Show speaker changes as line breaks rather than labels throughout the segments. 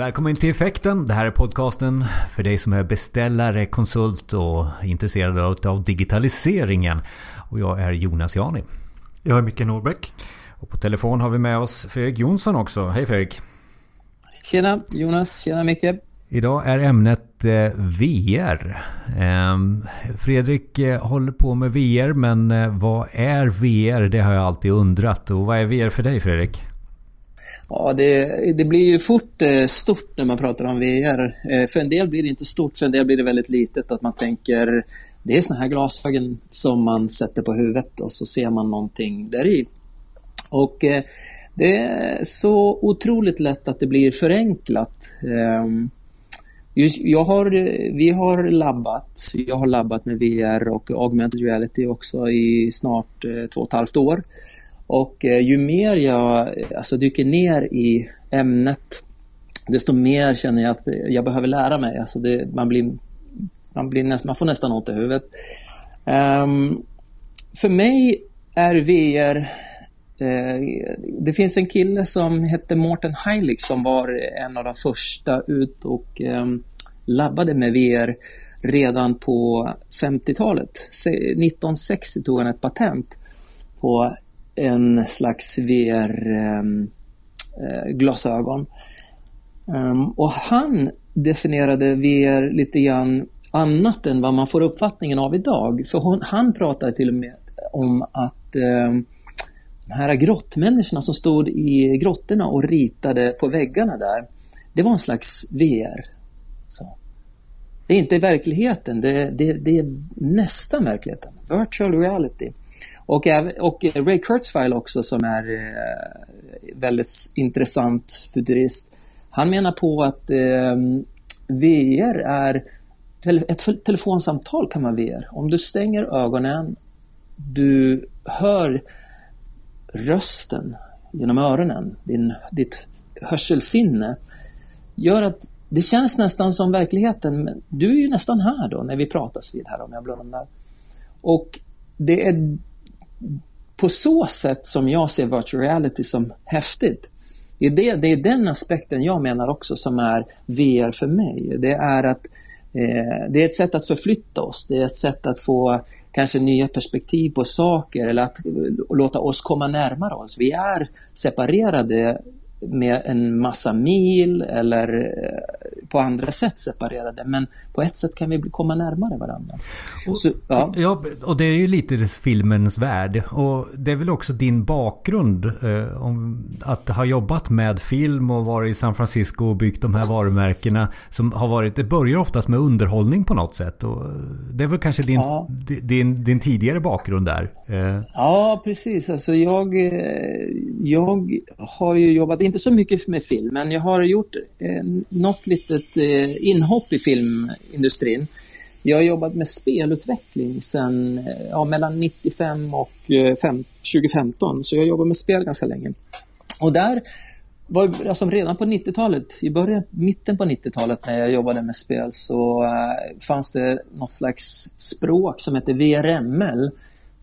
Välkommen till Effekten. Det här är podcasten för dig som är beställare, konsult och intresserad av digitaliseringen. Och jag är Jonas Jani.
Jag är Micke Norbeck.
Och på telefon har vi med oss Fredrik Jonsson också. Hej Fredrik!
Tjena Jonas, tjena Micke!
Idag är ämnet eh, VR. Ehm, Fredrik eh, håller på med VR men eh, vad är VR? Det har jag alltid undrat. Och vad är VR för dig Fredrik?
Ja, det, det blir ju fort eh, stort när man pratar om VR. Eh, för en del blir det inte stort, för en del blir det väldigt litet. Att man tänker, det är såna här glasögon som man sätter på huvudet och så ser man någonting där i. Och eh, det är så otroligt lätt att det blir förenklat. Ehm, jag har, vi har labbat, jag har labbat med VR och augmented reality också i snart två och ett halvt år. Och eh, ju mer jag eh, alltså, dyker ner i ämnet, desto mer känner jag att eh, jag behöver lära mig. Alltså det, man, blir, man, blir näst, man får nästan ont i huvudet. Um, för mig är VR eh, det finns en kille som hette Morten Heilig som var en av de första ut och ehm, labbade med VR redan på 50-talet. 1960 tog han ett patent på en slags VR-glasögon. Ehm, eh, ehm, och han definierade VR lite grann annat än vad man får uppfattningen av idag. För hon, han pratade till och med om att ehm, de här grottmänniskorna som stod i grottorna och ritade på väggarna där, det var en slags VR. Så. Det är inte verkligheten, det, det, det är nästan verkligheten. Virtual reality. Och, och Ray Kurzweil också som är eh, väldigt intressant futurist. Han menar på att eh, VR är ett telefonsamtal kan vara VR. Om du stänger ögonen, du hör rösten genom öronen, din, ditt hörselsinne, gör att det känns nästan som verkligheten. Men du är ju nästan här då när vi pratas vid här om jag blundar. Och det är på så sätt som jag ser virtual reality som häftigt. Det är, det, det är den aspekten jag menar också som är VR för mig. Det är att eh, det är ett sätt att förflytta oss, det är ett sätt att få kanske nya perspektiv på saker eller att låta oss komma närmare oss. Vi är separerade med en massa mil eller eh, på andra sätt separerade. Men på ett sätt kan vi komma närmare varandra.
Och, Så, ja. ja. och det är ju lite filmens värld. Och det är väl också din bakgrund eh, om att ha jobbat med film och varit i San Francisco och byggt de här varumärkena som har varit, det börjar oftast med underhållning på något sätt. Och det är väl kanske din, ja. din, din tidigare bakgrund där?
Eh. Ja, precis. Alltså jag, eh, jag har ju jobbat inte så mycket med film, men jag har gjort eh, något litet eh, inhopp i filmindustrin. Jag har jobbat med spelutveckling sedan eh, ja, mellan 95 och eh, 2015, så jag jobbar med spel ganska länge. Och där var alltså redan på 90-talet, i början, mitten på 90-talet när jag jobbade med spel så uh, fanns det något slags språk som hette VRML.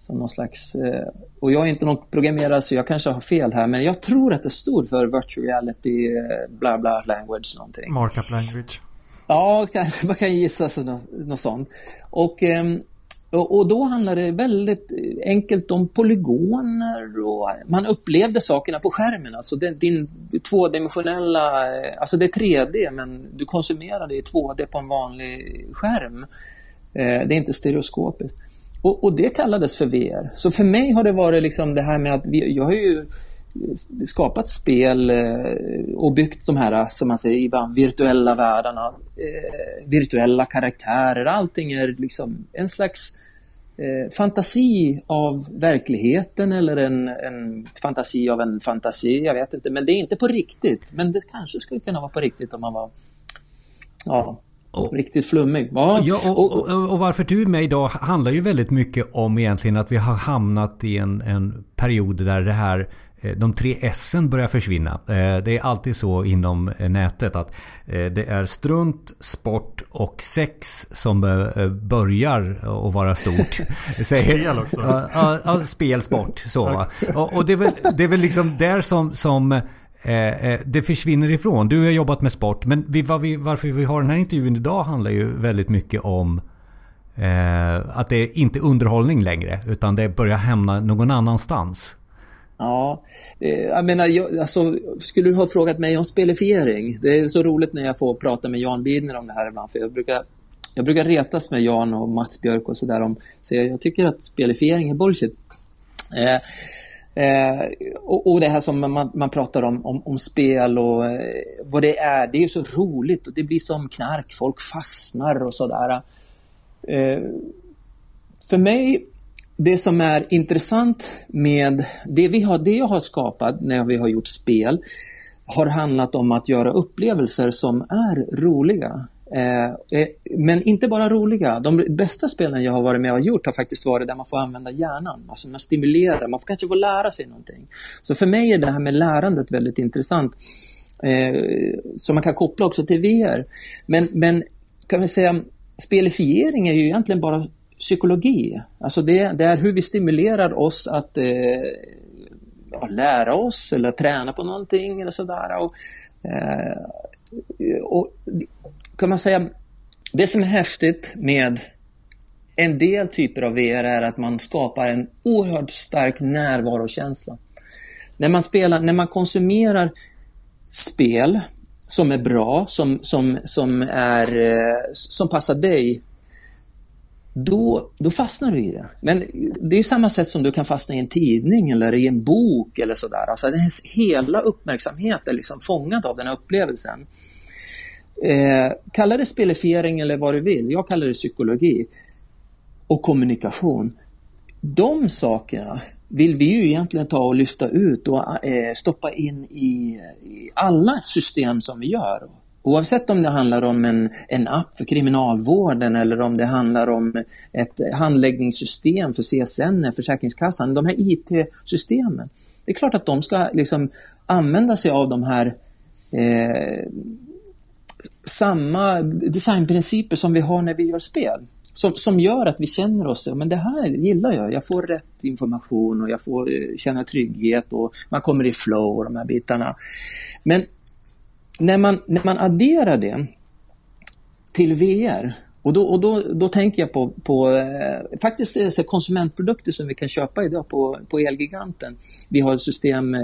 Som någon slags uh, och jag är inte någon programmerare så jag kanske har fel här, men jag tror att det stod för virtual reality, eh, bla bla language någonting.
Markup language.
Ja, man kan gissa sig något, något sånt. Och, ehm, och, och, då handlar det väldigt enkelt om polygoner och man upplevde sakerna på skärmen. Alltså din, tvådimensionella, eh, alltså det är 3D men du konsumerar det i 2D på en vanlig skärm. Eh, det är inte stereoskopiskt. Och, och, det kallades för VR. Så för mig har det varit liksom det här med att vi, jag har ju skapat spel eh, och byggt de här, som man säger, ibland virtuella världarna, eh, virtuella karaktärer. Allting är liksom en slags eh, fantasi av verkligheten eller en, en fantasi av en fantasi, jag vet inte. Men det är inte på riktigt. Men det kanske skulle kunna vara på riktigt om man var ja, och, Riktigt flummig.
Ja, ja och, och, och, varför du är med idag handlar ju väldigt mycket om egentligen att vi har hamnat i en, en period där det här eh, de tre S börjar försvinna. Eh, det är alltid så inom eh, nätet att det är strunt, sport och sex som börjar att vara stort.
spel också.
Ja, ja, spel, sport. Så. Och, och det, är väl, det är väl liksom där som, som Eh, eh, det försvinner ifrån. Du har jobbat med sport, men vi, var vi, varför vi har den här intervjun idag handlar ju väldigt mycket om eh, att det inte är underhållning längre, utan det börjar hamna någon annanstans.
Ja, eh, jag menar, jag, alltså, skulle du ha frågat mig om spelifiering? Det är så roligt när jag får prata med Jan Bidner om det här ibland, för jag brukar, jag brukar retas med Jan och Mats Björk och sådär om, så jag, jag tycker att spelifiering är bullshit. Eh, Eh, och, och, det här som man, man pratar om, om, om, spel och eh, vad det är, det är så roligt och det blir som knark, folk fastnar och sådär. Eh, för mig, det som är intressant med det, vi har, det jag har skapat när vi har gjort spel har handlat om att göra upplevelser som är roliga. Eh, eh, men inte bara roliga. De bästa spelen jag har varit med och gjort har faktiskt varit där man får använda hjärnan. Alltså man stimulerar, man får kanske få lära sig någonting. Så för mig är det här med lärandet väldigt intressant. Eh, som man kan koppla också till VR. Men, men kan vi säga, spelifiering är ju egentligen bara psykologi. Alltså det, det är hur vi stimulerar oss att eh, lära oss eller träna på någonting eller sådär. Och, eh, och kan man säga, det som är häftigt med en del typer av VR är att man skapar en oerhört stark närvarokänsla. När man, spelar, när man konsumerar spel som är bra, som, som, som, är, eh, som passar dig, då, då fastnar du i det. Men det är samma sätt som du kan fastna i en tidning eller i en bok eller sådär. Alltså, hela uppmärksamheten är liksom fångad av den här upplevelsen. Eh, kalla det spelifiering eller vad du vill. Jag kallar det psykologi. Och kommunikation. De sakerna vill vi ju egentligen ta och lyfta ut och eh, stoppa in i, i, alla system som vi gör. Oavsett om det handlar om en, en app för kriminalvården eller om det handlar om ett handläggningssystem för CSN, Försäkringskassan, de här IT-systemen. Det är klart att de ska liksom använda sig av de här eh, samma designprinciper som vi har när vi gör spel. Som, som gör att vi känner oss, men det här gillar jag, jag får rätt information och jag får eh, känna trygghet och man kommer i flow och de här bitarna. Men när man, när man adderar det till VR, och då, och då, då tänker jag på, på eh, faktiskt eh, så konsumentprodukter som vi kan köpa idag på, på Elgiganten. Vi har ett system Eh,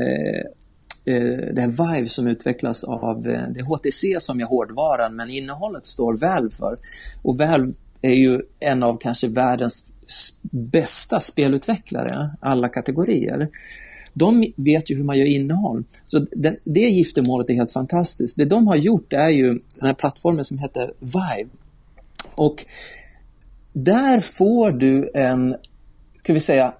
Eh, det här Vive som utvecklas av eh, det är HTC som är hårdvaran men innehållet står Valve för. Och Valve är ju en av kanske världens bästa spelutvecklare, alla kategorier. De vet ju hur man gör innehåll. Så det, det giftermålet är helt fantastiskt. Det de har gjort är ju den här plattformen som heter Vive. Och där får du en, ska vi säga,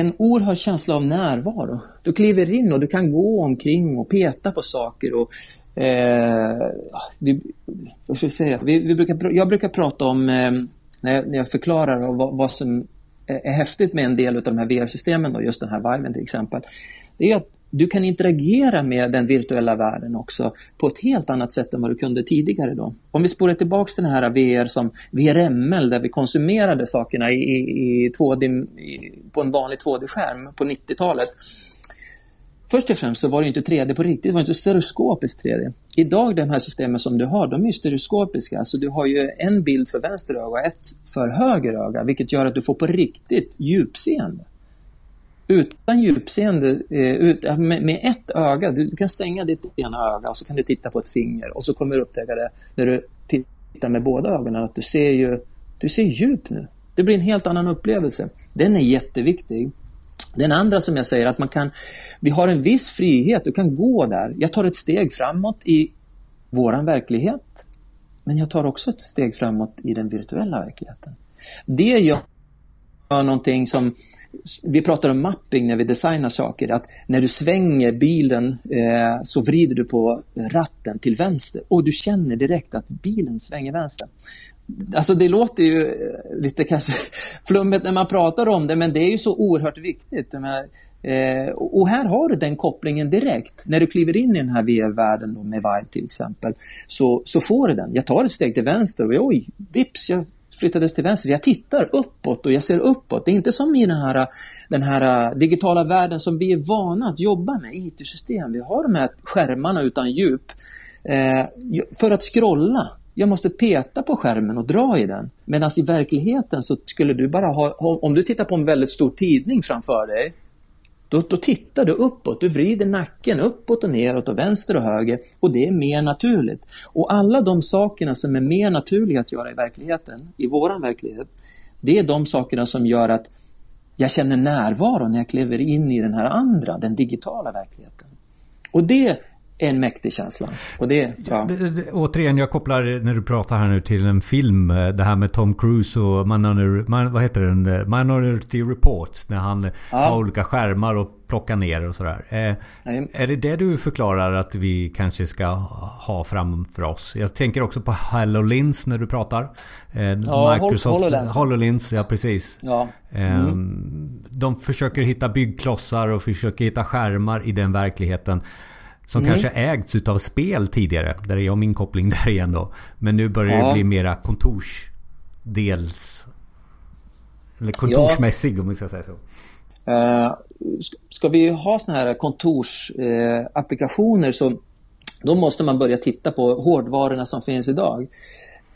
en oerhörd känsla av närvaro. Du kliver in och du kan gå omkring och peta på saker. Och, eh, ah, vi, vad ska jag, säga? Vi, vi brukar, jag brukar prata om, eh, när, jag, när jag förklarar vad, vad som är, är häftigt med en del av de här VR-systemen, just den här Viven till exempel, det är att du kan interagera med den virtuella världen också på ett helt annat sätt än vad du kunde tidigare. Då. Om vi spolar tillbaka till den här VR som VRML där vi konsumerade sakerna i, i, i 2D, i, på en vanlig 2D-skärm på 90-talet. Först och främst så var det inte 3D på riktigt, det var inte stereoskopiskt 3D. Idag de här systemen som du har, de är stereoskopiska. Alltså du har ju en bild för vänster öga och ett för höger öga, vilket gör att du får på riktigt djupseende utan djupseende, eh, ut, med, med, ett öga, du, du, kan stänga ditt ena öga och så kan du titta på ett finger och så kommer du upptäcka det när du tittar med båda ögonen att du ser ju, du ser djup nu. Det blir en helt annan upplevelse. Den är jätteviktig. Den andra som jag säger, att man kan, vi har en viss frihet, du kan gå där. Jag tar ett steg framåt i våran verklighet, men jag tar också ett steg framåt i den virtuella verkligheten. Det gör någonting som vi pratar om mapping när vi designar saker, att när du svänger bilen eh, så vrider du på ratten till vänster och du känner direkt att bilen svänger vänster. Alltså det låter ju eh, lite kanske flummigt när man pratar om det, men det är ju så oerhört viktigt. Eh, och här har du den kopplingen direkt. När du kliver in i den här VR-världen med Vive till exempel, så, så får du den. Jag tar ett steg till vänster och oj, vips, jag flyttades till vänster. Jag tittar uppåt och jag ser uppåt. Det är inte som i den här, den här äh, digitala världen som vi är vana att jobba med, IT-system. Vi har de här skärmarna utan djup. Eh, för att scrolla, jag måste peta på skärmen och dra i den. Medan i verkligheten så skulle du bara ha, om du tittar på en väldigt stor tidning framför dig, då, då tittar du uppåt, du vrider nacken uppåt och neråt och vänster och höger och det är mer naturligt. Och alla de sakerna som är mer naturliga att göra i verkligheten, i våran verklighet, det är de sakerna som gör att jag känner närvaro när jag kliver in i den här andra, den digitala verkligheten. Och det en mäktig känsla. Och det, ja.
återigen, jag kopplar när du pratar här nu till en film. Eh, det här med Tom Cruise och Minority, man, vad heter den? Eh, Minority Reports. När han ja. har olika skärmar och plockar ner och sådär. Eh, är det det du förklarar att vi kanske ska ha framför oss? Jag tänker också på HoloLens när du pratar.
Eh, ja, Microsoft
HoloLens. HoloLens, ja precis. Ja. Eh, mm. Eh, de försöker hitta byggklossar och försöker hitta skärmar i den verkligheten. Som mm. kanske ägts utav spel tidigare. Där är jag min koppling där igen då. Men nu börjar ja. det bli mera kontorsdels... Eller kontorsmässig ja. om vi ska säga så.
Uh, ska vi ha såna här kontorsapplikationer uh, så då måste man börja titta på hårdvarorna som finns idag.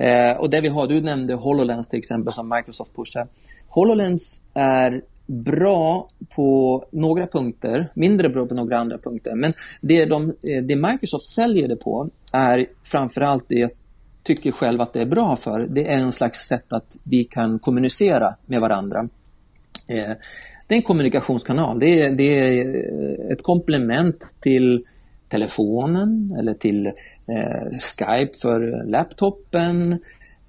Uh, och det vi har, du nämnde HoloLens till exempel som Microsoft pushar. HoloLens är bra på några punkter, mindre bra på några andra punkter. Men det, de, eh, det Microsoft säljer det på är framförallt det jag tycker själv att det är bra för. Det är en slags sätt att vi kan kommunicera med varandra. Eh, det är en kommunikationskanal. Det är, det är eh, ett komplement till telefonen eller till Skype för laptopen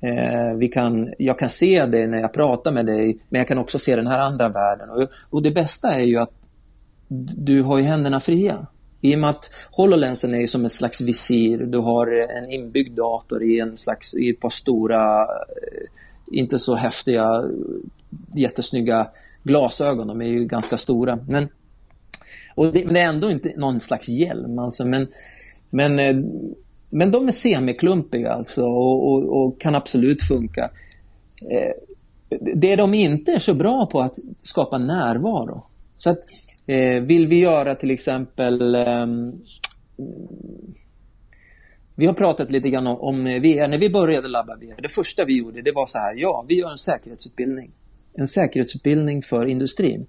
Eh, vi kan, jag kan se det när jag pratar med dig, men jag kan också se den här andra världen. Och, och det bästa är ju att du har ju händerna fria. I och med att HoloLensen är som ett slags visir. Du har en inbyggd dator i, en slags, i ett par stora, eh, inte så häftiga, jättesnygga glasögon. De är ju ganska stora. Men, och det, men det är ändå inte någon slags hjälm. Alltså, men, men eh, men de är semiklumpiga alltså och, och, och kan absolut funka. Eh, det de inte är så bra på att skapa närvaro. Så att, eh, vill vi göra till exempel eh, vi har pratat lite grann om VR. När vi började labba VR, det första vi gjorde det var så här, ja, vi gör en säkerhetsutbildning. En säkerhetsutbildning för industrin.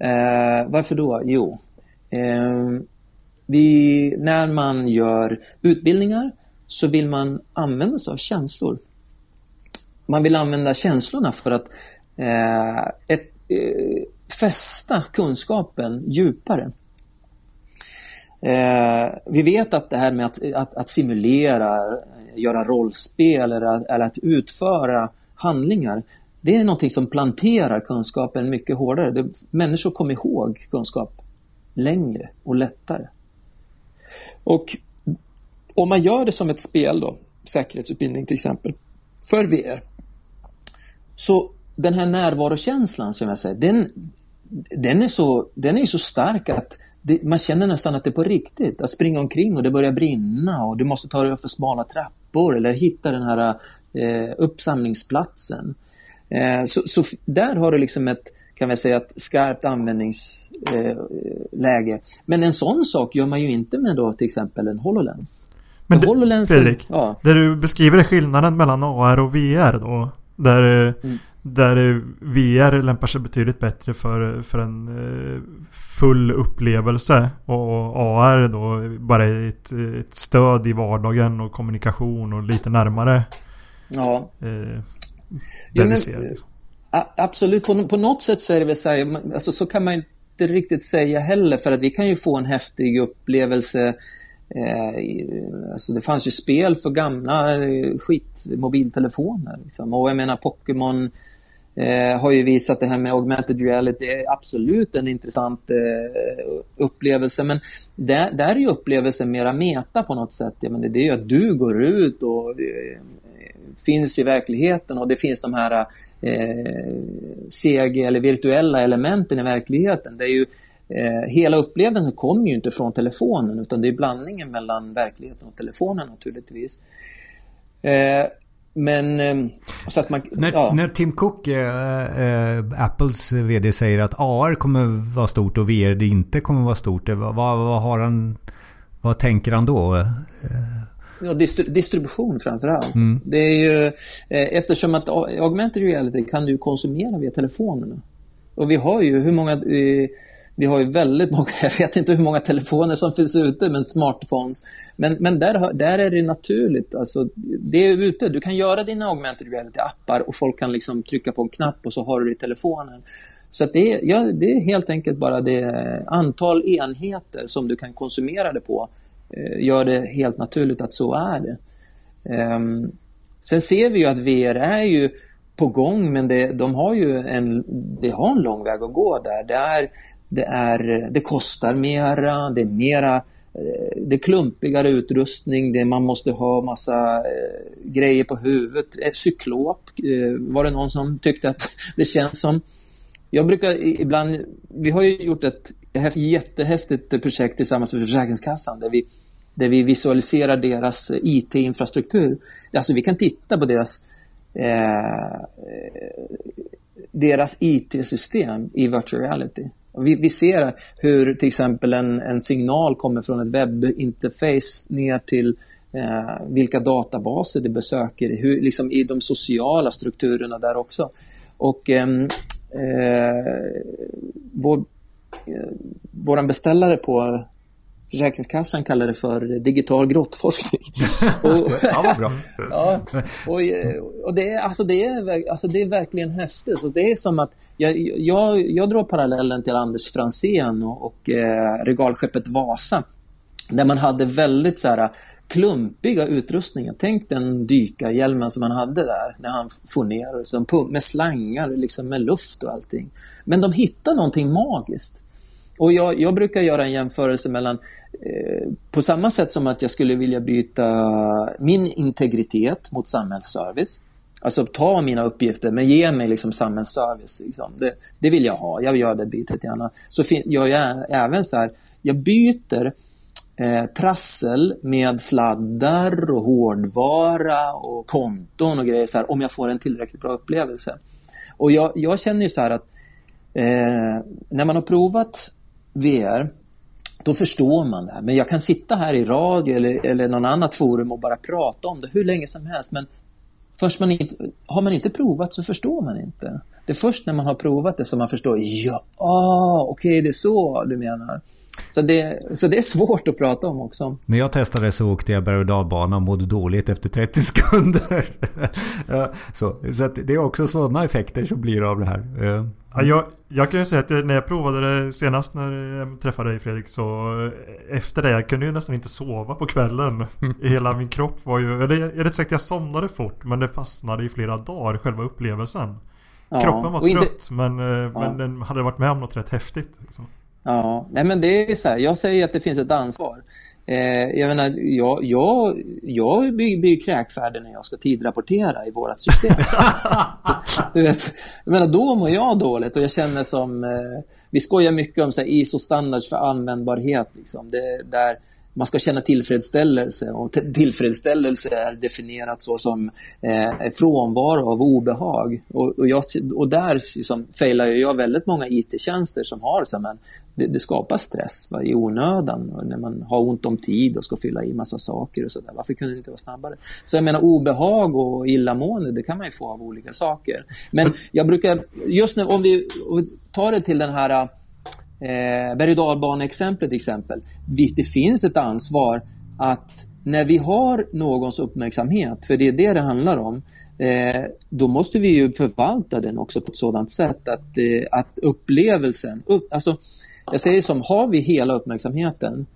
Eh, varför då? Jo, ehm, vi, när man gör utbildningar så vill man använda sig av känslor. Man vill använda känslorna för att eh, ett, eh, fästa kunskapen djupare. Eh, vi vet att det här med att, att, att simulera, göra rollspel eller att, eller att, utföra handlingar, det är någonting som planterar kunskapen mycket hårdare. Det, människor kommer ihåg kunskap längre och lättare. Och om man gör det som ett spel då, säkerhetsutbildning till exempel, för VR, så den här närvarokänslan som jag säger, den, den är så, den är så stark att det, man känner nästan att det är på riktigt. Att springa omkring och det börjar brinna och du måste ta dig för smala trappor eller hitta den här eh, uppsamlingsplatsen. Eh, så, så, där har du liksom ett, kan vi säga, ett skarpt användningsläge. Men en sån sak gör man ju inte med då till exempel en HoloLens.
Men det, HoloLens, Fredrik, ja. där du beskriver är skillnaden mellan AR och VR då. Där, mm. där VR lämpar sig betydligt bättre för, för en eh, full upplevelse. Och AR då bara ett, ett stöd i vardagen och kommunikation och lite närmare.
Ja. Eh, där ja, men, ser, liksom. Absolut, på, på något sätt så är det väl så här, alltså, så kan man inte riktigt säga heller för att vi kan ju få en häftig upplevelse eh, alltså det fanns ju spel för gamla eh, skitmobiltelefoner. Liksom. Och jag menar Pokémon eh, har ju visat det här med augmented reality är absolut en intressant eh, upplevelse. Men där, där är ju upplevelsen mera meta på något sätt. Jag menar, det är ju att du går ut och finns i verkligheten och det finns de här eh, CG eller virtuella elementen i verkligheten. Det är ju, eh, hela upplevelsen kommer ju inte från telefonen utan det är blandningen mellan verkligheten och telefonen naturligtvis. Eh, men ehm, så att man...
När, ja. när Tim Cook, äh, äh, Apples VD, säger att AR kommer vara stort och VR det inte kommer vara stort. Vad, vad har han... Vad tänker han då?
Ja, distribution framför allt. Mm. Det är ju, eh, eftersom att augmented reality kan du konsumera via telefonerna. Och vi har ju hur många... Eh, vi har ju väldigt många, jag vet inte hur många telefoner som finns ute med smartphones. Men, men där, där är det naturligt. Alltså, det är ute. Du kan göra dina augmented reality-appar och folk kan liksom trycka på en knapp och så har du det i telefonen. Så det, ja, det är helt enkelt bara det antal enheter som du kan konsumera det på Eh, gör det helt naturligt att så är det. Ehm, sen ser vi ju att VR är ju på gång, men det, de har ju en, det har en lång väg att gå där. Det, är, det, är, det kostar mera, det är mera eh, det är klumpigare utrustning, det man måste ha massa eh, grejer på huvudet. Eh, cyklop eh, var det någon som tyckte att det känns som. Jag brukar ibland, vi har ju gjort ett jättehäftigt projekt tillsammans med Försäkringskassan där vi där vi visualiserar deras eh, IT-infrastruktur. Alltså vi kan titta på deras, eh, deras IT-system i virtual reality. Vi, vi, ser hur till exempel en, en signal kommer från ett webbinterface ner till eh, vilka databaser det besöker, hur, liksom i de sociala strukturerna där också. Och eh, eh, vår, eh, våran beställare på Försäkringskassan kallar det för digital grottforskning.
och, ja, vad bra.
ja, och, och det, är, alltså det, är, alltså det är verkligen häftigt. Så det är som att jag, jag, jag drar parallellen till Anders Fransén och, och eh, regalskeppet Vasa. Där man hade väldigt så här, klumpiga utrustningar. Tänk den dykarhjälmen som han hade där när han for ner med slangar liksom med luft och allting. Men de hittade någonting magiskt. Och jag, jag brukar göra en jämförelse mellan Eh, på samma sätt som att jag skulle vilja byta min integritet mot samhällsservice. Alltså ta mina uppgifter men ge mig liksom samhällsservice. Liksom. Det, det, vill jag ha, jag gör det bytet gärna. Så gör jag även så här, jag byter eh, trassel med sladdar och hårdvara och konton och grejer så här, om jag får en tillräckligt bra upplevelse. Och jag, jag känner ju så här att eh, när man har provat VR då förstår man det. Men jag kan sitta här i radio eller, eller någon annat forum och bara prata om det hur länge som helst. Men först man inte, har man inte provat så förstår man inte. Det är först när man har provat det som man förstår. Ja, ah, okej, okay, det är så du menar. Så det, så det är svårt att prata om också.
När jag testade så åkte jag berg och dalbana och mådde dåligt efter 30 sekunder. så så det är också sådana effekter som blir av det här.
Ja, jag, jag kan ju säga att när jag provade det senast när jag träffade dig Fredrik så eh, Efter det, jag kunde ju nästan inte sova på kvällen. Hela min kropp var ju, eller jag är rätt säkert jag somnade fort men det fastnade i flera dagar, själva upplevelsen. Ja, Kroppen var trött inte, men, eh, ja. men den hade varit med om något rätt häftigt. Liksom.
Ja, nej men det är så här, jag säger att det finns ett ansvar. Eh, jag menar, jag, jag, jag blir, blir kräkfärdig när jag ska tidrapportera i vårt system. du vet, jag menar, då mår jag dåligt och jag känner som... Eh, vi skojar mycket om ISO-standards för användbarhet. Liksom. Det, där man ska känna tillfredsställelse och tillfredsställelse är definierat så som eh, frånvaro av obehag. Och, och, jag, och där liksom, failar jag väldigt många IT-tjänster som har så, men det, det skapar stress va, i onödan när man har ont om tid och ska fylla i massa saker och sådär. Varför kunde det inte vara snabbare? Så jag menar obehag och illamående, det kan man ju få av olika saker. Men jag brukar, just nu om vi, om vi tar det till den här eh, berg och exemplet exempel. Det finns ett ansvar att när vi har någons uppmärksamhet, för det är det det handlar om, eh, då måste vi ju förvalta den också på ett sådant sätt att, eh, att upplevelsen, upp, alltså jag säger som, har vi hela uppmärksamheten,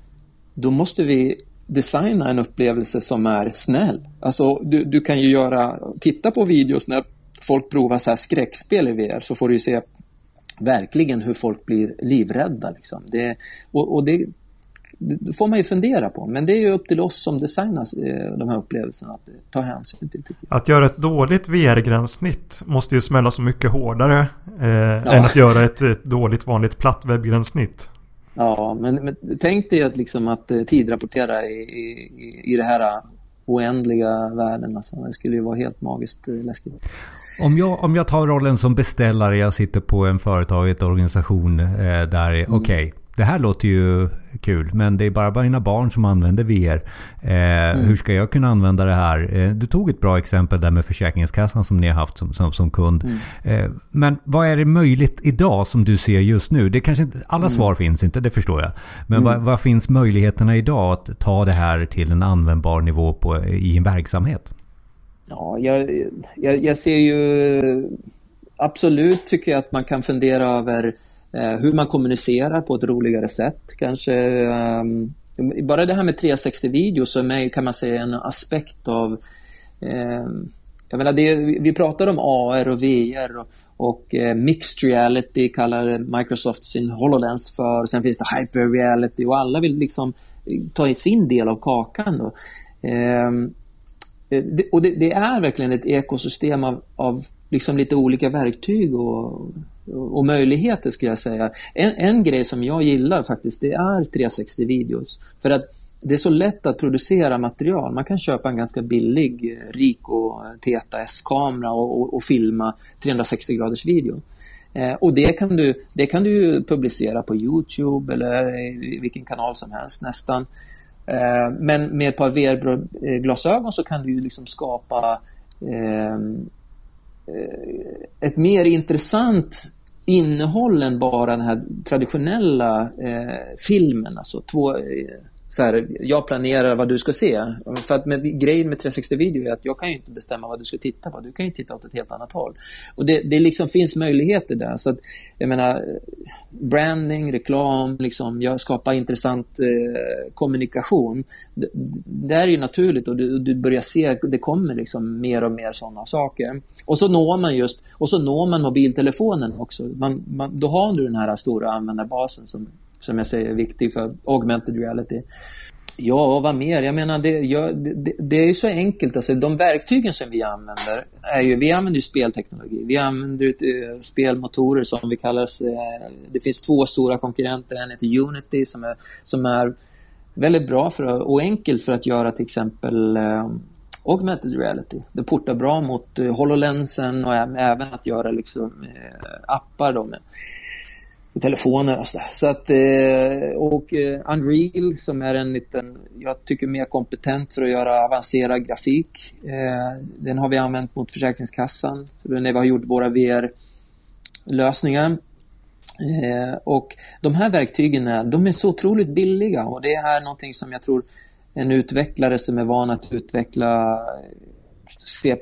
då måste vi designa en upplevelse som är snäll. Alltså, du, du kan ju göra, titta på videos när folk provar så här skräckspel i VR så får du se verkligen hur folk blir livrädda. Liksom. Det, och, och det, det, får man ju fundera på. Men det är ju upp till oss som designar eh, de här upplevelserna att ta hänsyn till.
Att göra ett dåligt VR-gränssnitt måste ju smälla så mycket hårdare eh, ja. än att göra ett, ett dåligt vanligt platt webbgränssnitt.
Ja, men, men tänk dig att, liksom att eh, tidrapportera i, i, i det här oändliga världen. Alltså. Det skulle ju vara helt magiskt läskigt.
Om jag, om jag tar rollen som beställare, jag sitter på en företag, ett organisation eh, där, mm. okej. Okay, det här låter ju kul, men det är bara mina barn som använder VR. Eh, mm. Hur ska jag kunna använda det här? Eh, du tog ett bra exempel där med Försäkringskassan som ni har haft som, som, som kund. Mm. Eh, men vad är det möjligt idag som du ser just nu? Det kanske inte, alla mm. svar finns inte, det förstår jag. Men vad, mm. vad, finns möjligheterna idag att ta det här till en användbar nivå på, i en verksamhet?
Ja, jag, jag, jag ser ju absolut tycker jag att man kan fundera över Eh, hur man kommunicerar på ett roligare sätt. Kanske ehm, bara det här med 360-video som är, kan man säga, en aspekt av ehm, jag menar det, vi pratar om AR och VR och, och eh, mixed reality kallar Microsoft sin HoloLens för. Sen finns det hyper reality och alla vill liksom ta sin del av kakan. Då. Ehm, eh, det, och det, det, är verkligen ett ekosystem av, av liksom lite olika verktyg och och möjligheter skulle jag säga. En, en grej som jag gillar faktiskt, det är 360-videos. För att det är så lätt att producera material. Man kan köpa en ganska billig Rico TETA-S-kamera och, och, och, filma 360 graders video. Eh, och det kan, du, det kan du publicera på Youtube eller i vilken kanal som helst nästan. Eh, men med ett par VR-glasögon så kan du liksom skapa eh, eh, ett mer intressant innehåll än bara den här traditionella eh, filmen. Alltså två, eh, så här, jag planerar vad du ska se. För att med, grejen med 360-video är att jag kan ju inte bestämma vad du ska titta på. Du kan ju titta åt ett helt annat håll. Och det, det liksom finns möjligheter där. Så att, jag menar, branding, reklam, liksom, jag skapar intressant eh, kommunikation. Det, det, är ju naturligt och du, du börjar se, det kommer liksom mer och mer sådana saker. Och så når man just, och så når man mobiltelefonen också. Man, man, då har du den här stora användarbasen som som jag säger är viktig för augmented reality. Ja, vad mer? Jag menar, det, jag, det, det, är så enkelt. Alltså, de verktygen som vi använder är ju, vi använder ju spelteknologi. Vi använder uh, spelmotorer som vi kallar uh, eh, Det finns två stora konkurrenter. En heter Unity som är, som är väldigt bra för, och enkelt för att göra till exempel uh, augmented reality. Det portar bra mot eh, HoloLensen och även att göra liksom, eh, appar. Då med, telefoner och sådär. Så att, eh, och Unreal som är en liten, jag tycker mer kompetent för att göra avancerad grafik. Den har vi använt mot Försäkringskassan när vi har gjort våra VR-lösningar. Och de här verktygen de är så otroligt billiga och det är någonting som jag tror en utvecklare som är van att utveckla C++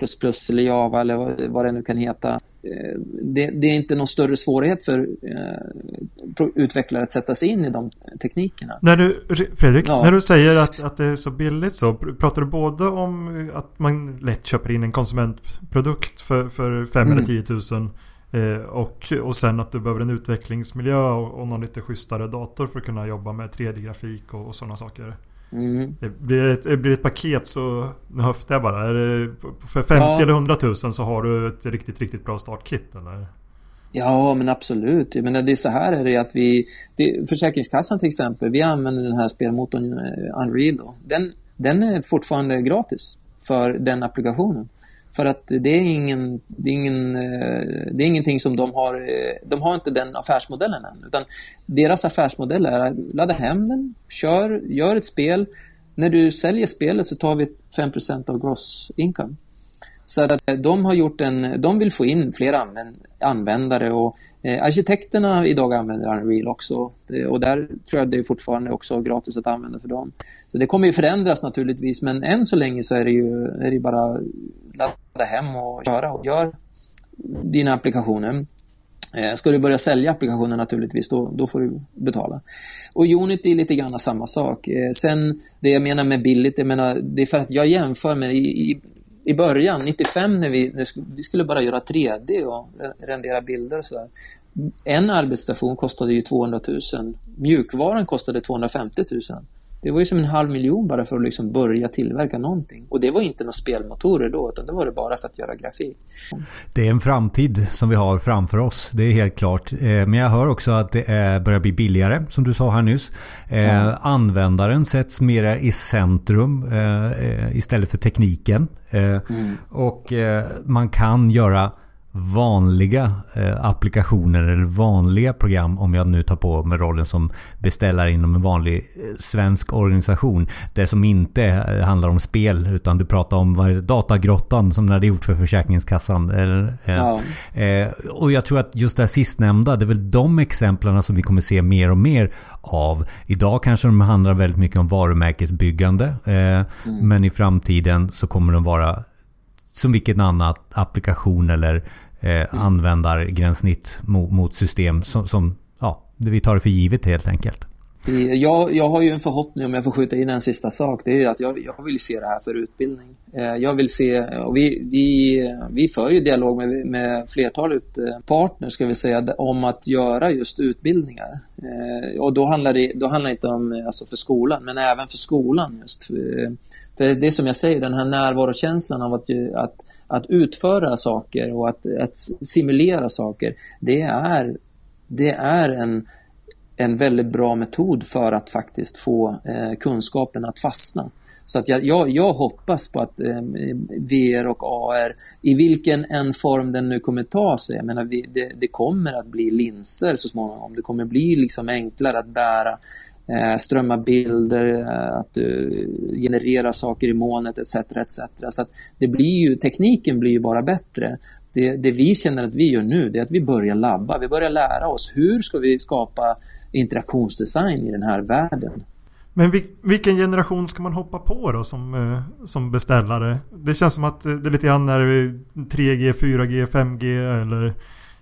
eller Java eller vad det nu kan heta Eh, det, det, är inte någon större svårighet för eh, utvecklare att sätta sig in i de teknikerna.
När du, Fredrik, ja. när du säger att, att det är så billigt så pratar du både om att man lätt köper in en konsumentprodukt för, för 5 mm. eller 10 000 eh, och, och sen att du behöver en utvecklingsmiljö och, och någon lite schysstare dator för att kunna jobba med 3D-grafik och, och sådana saker. Mm. Blir, det ett, blir det ett paket så, nu höftar jag bara, det, för 50 ja. eller 100 000 så har du ett riktigt, riktigt bra startkit eller?
Ja, men absolut. Jag menar, det är så här är det att vi... Det, Försäkringskassan till exempel, vi använder den här spelmotorn uh, Unreal. Då. Den, den är fortfarande gratis för den applikationen. För att det är, ingen, det, är ingen, eh, det är ingenting som de har... Eh, de har inte den affärsmodellen än. Utan deras affärsmodell är att ladda hem den, kör, gör ett spel. När du säljer spelet så tar vi 5% av gross income. Så att eh, de har gjort en... De vill få in fler användare och eh, arkitekterna idag använder Unreal också. Och där tror jag det är fortfarande också gratis att använda för dem. Så det kommer ju förändras naturligtvis men än så länge så är det ju är det bara hem och köra och gör dina applikationer. Eh, ska du börja sälja applikationer naturligtvis, då, då får du betala. Och Unity är lite grann samma sak. Eh, sen, det jag menar med billigt, jag menar, det är för att jag jämför med i, i, i början, 95, när vi, när vi skulle bara göra 3D och rendera bilder och sådär. En arbetsstation kostade ju 200 000. Mjukvaran kostade 250 000. Det var ju som en halv miljon bara för att liksom börja tillverka någonting. Och det var inte några spelmotorer då, utan det var det bara för att göra grafik.
Det är en framtid som vi har framför oss, det är helt klart. Eh, men jag hör också att det börjar bli billigare, som du sa här nyss. Ja. Användaren sätts mer i centrum eh, istället för tekniken. Mm. Och man kan göra vanliga eh, applikationer eller vanliga program om jag nu tar på mig rollen som beställare inom en vanlig eh, svensk organisation. Det som inte eh, handlar om spel utan du pratar om datagrottan som när det är gjort för Försäkringskassan. Ja. och jag tror att just det här sistnämnda, det är väl de exemplen som vi kommer se mer och mer av. Idag kanske de handlar väldigt mycket om varumärkesbyggande. Mm. Men i framtiden så kommer de vara som vilken annan applikation eller eh, mm. användargränssnitt mot, mot system som, som ja, vi tar det för givet helt enkelt.
Jag, jag har ju en förhoppning, om jag får skjuta in en sista sak, det är att jag, jag vill se det här för utbildning. Eh, jag vill se, och vi, vi, vi för ju dialog med, med flertalet eh, partners, ska vi säga, om att göra just utbildningar. Eh, och då handlar det, då handlar det inte om alltså för skolan, men även för skolan just. För det är som jag säger, den här närvarokänslan av att, att, att utföra saker och att, att simulera saker, det är, det är en, en väldigt bra metod för att faktiskt få eh, kunskapen att fastna. Så att jag, jag, jag hoppas på att eh, VR och AR, i vilken en form den nu kommer ta sig, jag menar, vi, det, det, kommer att bli linser så småningom, det kommer bli liksom enklare att bära strömma bilder, eh, att du genererar saker i molnet etc. etc. Så att det blir ju, tekniken blir ju bara bättre. Det, det, vi känner att vi gör nu, det är att vi börjar labba, vi börjar lära oss hur ska vi skapa interaktionsdesign i den här världen.
Men vilken generation ska man hoppa på då som, eh, som beställare? Det känns som att det är lite grann är 3G, 4G, 5G eller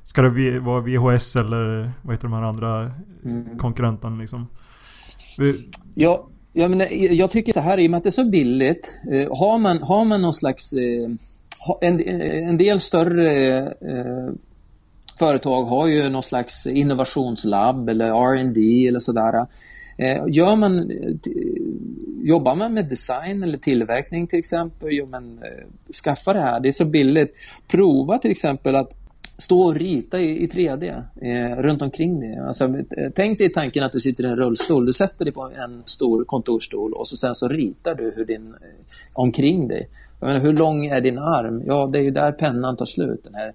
ska det vara VHS eller vad heter de här andra mm. konkurrenterna liksom?
Ja, jag, menar, eh, jag tycker så här, i och med att det är så billigt, eh, har, man, har man någon slags... Eh, en, eh, en del större eh, företag har ju någon slags innovationslabb eller R&D eller sådär. Eh, gör man, eh, jobbar man med design eller tillverkning till exempel, jo, men, eh, skaffa det här, det är så billigt. Prova till exempel att stå och rita i, i 3D eh, runt omkring dig. Alltså, eh, tänk dig tanken att du sitter i en rullstol. Du sätter dig på en stor kontorsstol och så sen så ritar du hur din, eh, omkring dig. Jag menar, hur lång är din arm? Ja, det är ju där pennan tar slut, det här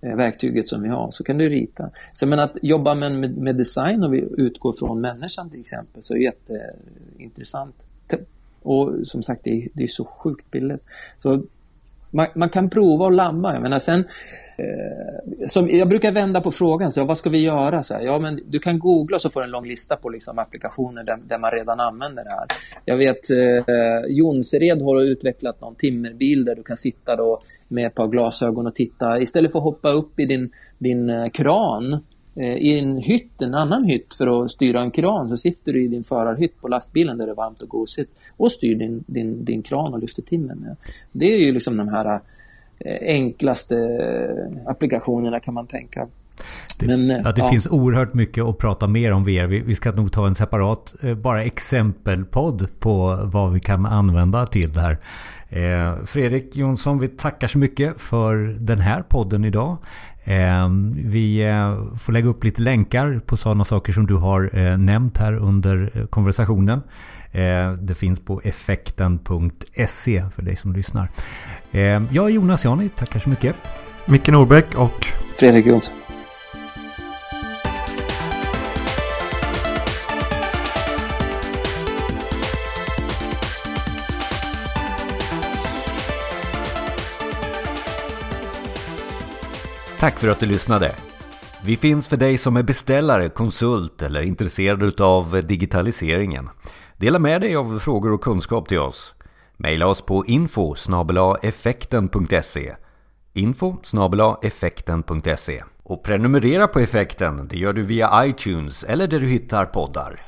eh, verktyget som vi har. Så kan du rita. Så men att jobba med, med design och vi utgår från människan till exempel så är det jätteintressant. Och som sagt, det är, det är så sjukt billigt. Så man, man kan prova och lamma. Jag menar, sen Eh, Eh, som, jag brukar vända på frågan, så, vad ska vi göra? Så här, ja, men du kan googla så får du en lång lista på liksom, applikationer där, där man redan använder det här. Jag vet eh, Jonsered har utvecklat någon timmerbil där du kan sitta då med ett par glasögon och titta. Istället för att hoppa upp i din, din eh, kran eh, i en hytt, en annan hytt för att styra en kran så sitter du i din förarhytt på lastbilen där det är varmt och gosigt och styr din, din, din kran och lyfter timmer med. Det är ju liksom de här eh, enklaste applikationerna kan man tänka.
Det, Men, ja, det ja. finns oerhört mycket att prata mer om VR. Vi, vi ska nog ta en separat, eh, bara exempelpodd på vad vi kan använda till det här. Eh, Fredrik Jonsson, vi tackar så mycket för den här podden idag. Eh, vi eh, får lägga upp lite länkar på sådana saker som du har eh, nämnt här under konversationen. Eh, det finns på effekten.se för dig som lyssnar. Eh, jag är Jonas Jani, tackar så mycket.
Micke Norbeck och
Fredrik Jonsson.
Tack för att du lyssnade. Vi finns för dig som är beställare, konsult eller intresserad av digitaliseringen. Dela med dig av frågor och kunskap till oss. Maila oss på info effekten.se info effekten.se Och prenumerera på effekten, det gör du via iTunes eller där du hittar poddar.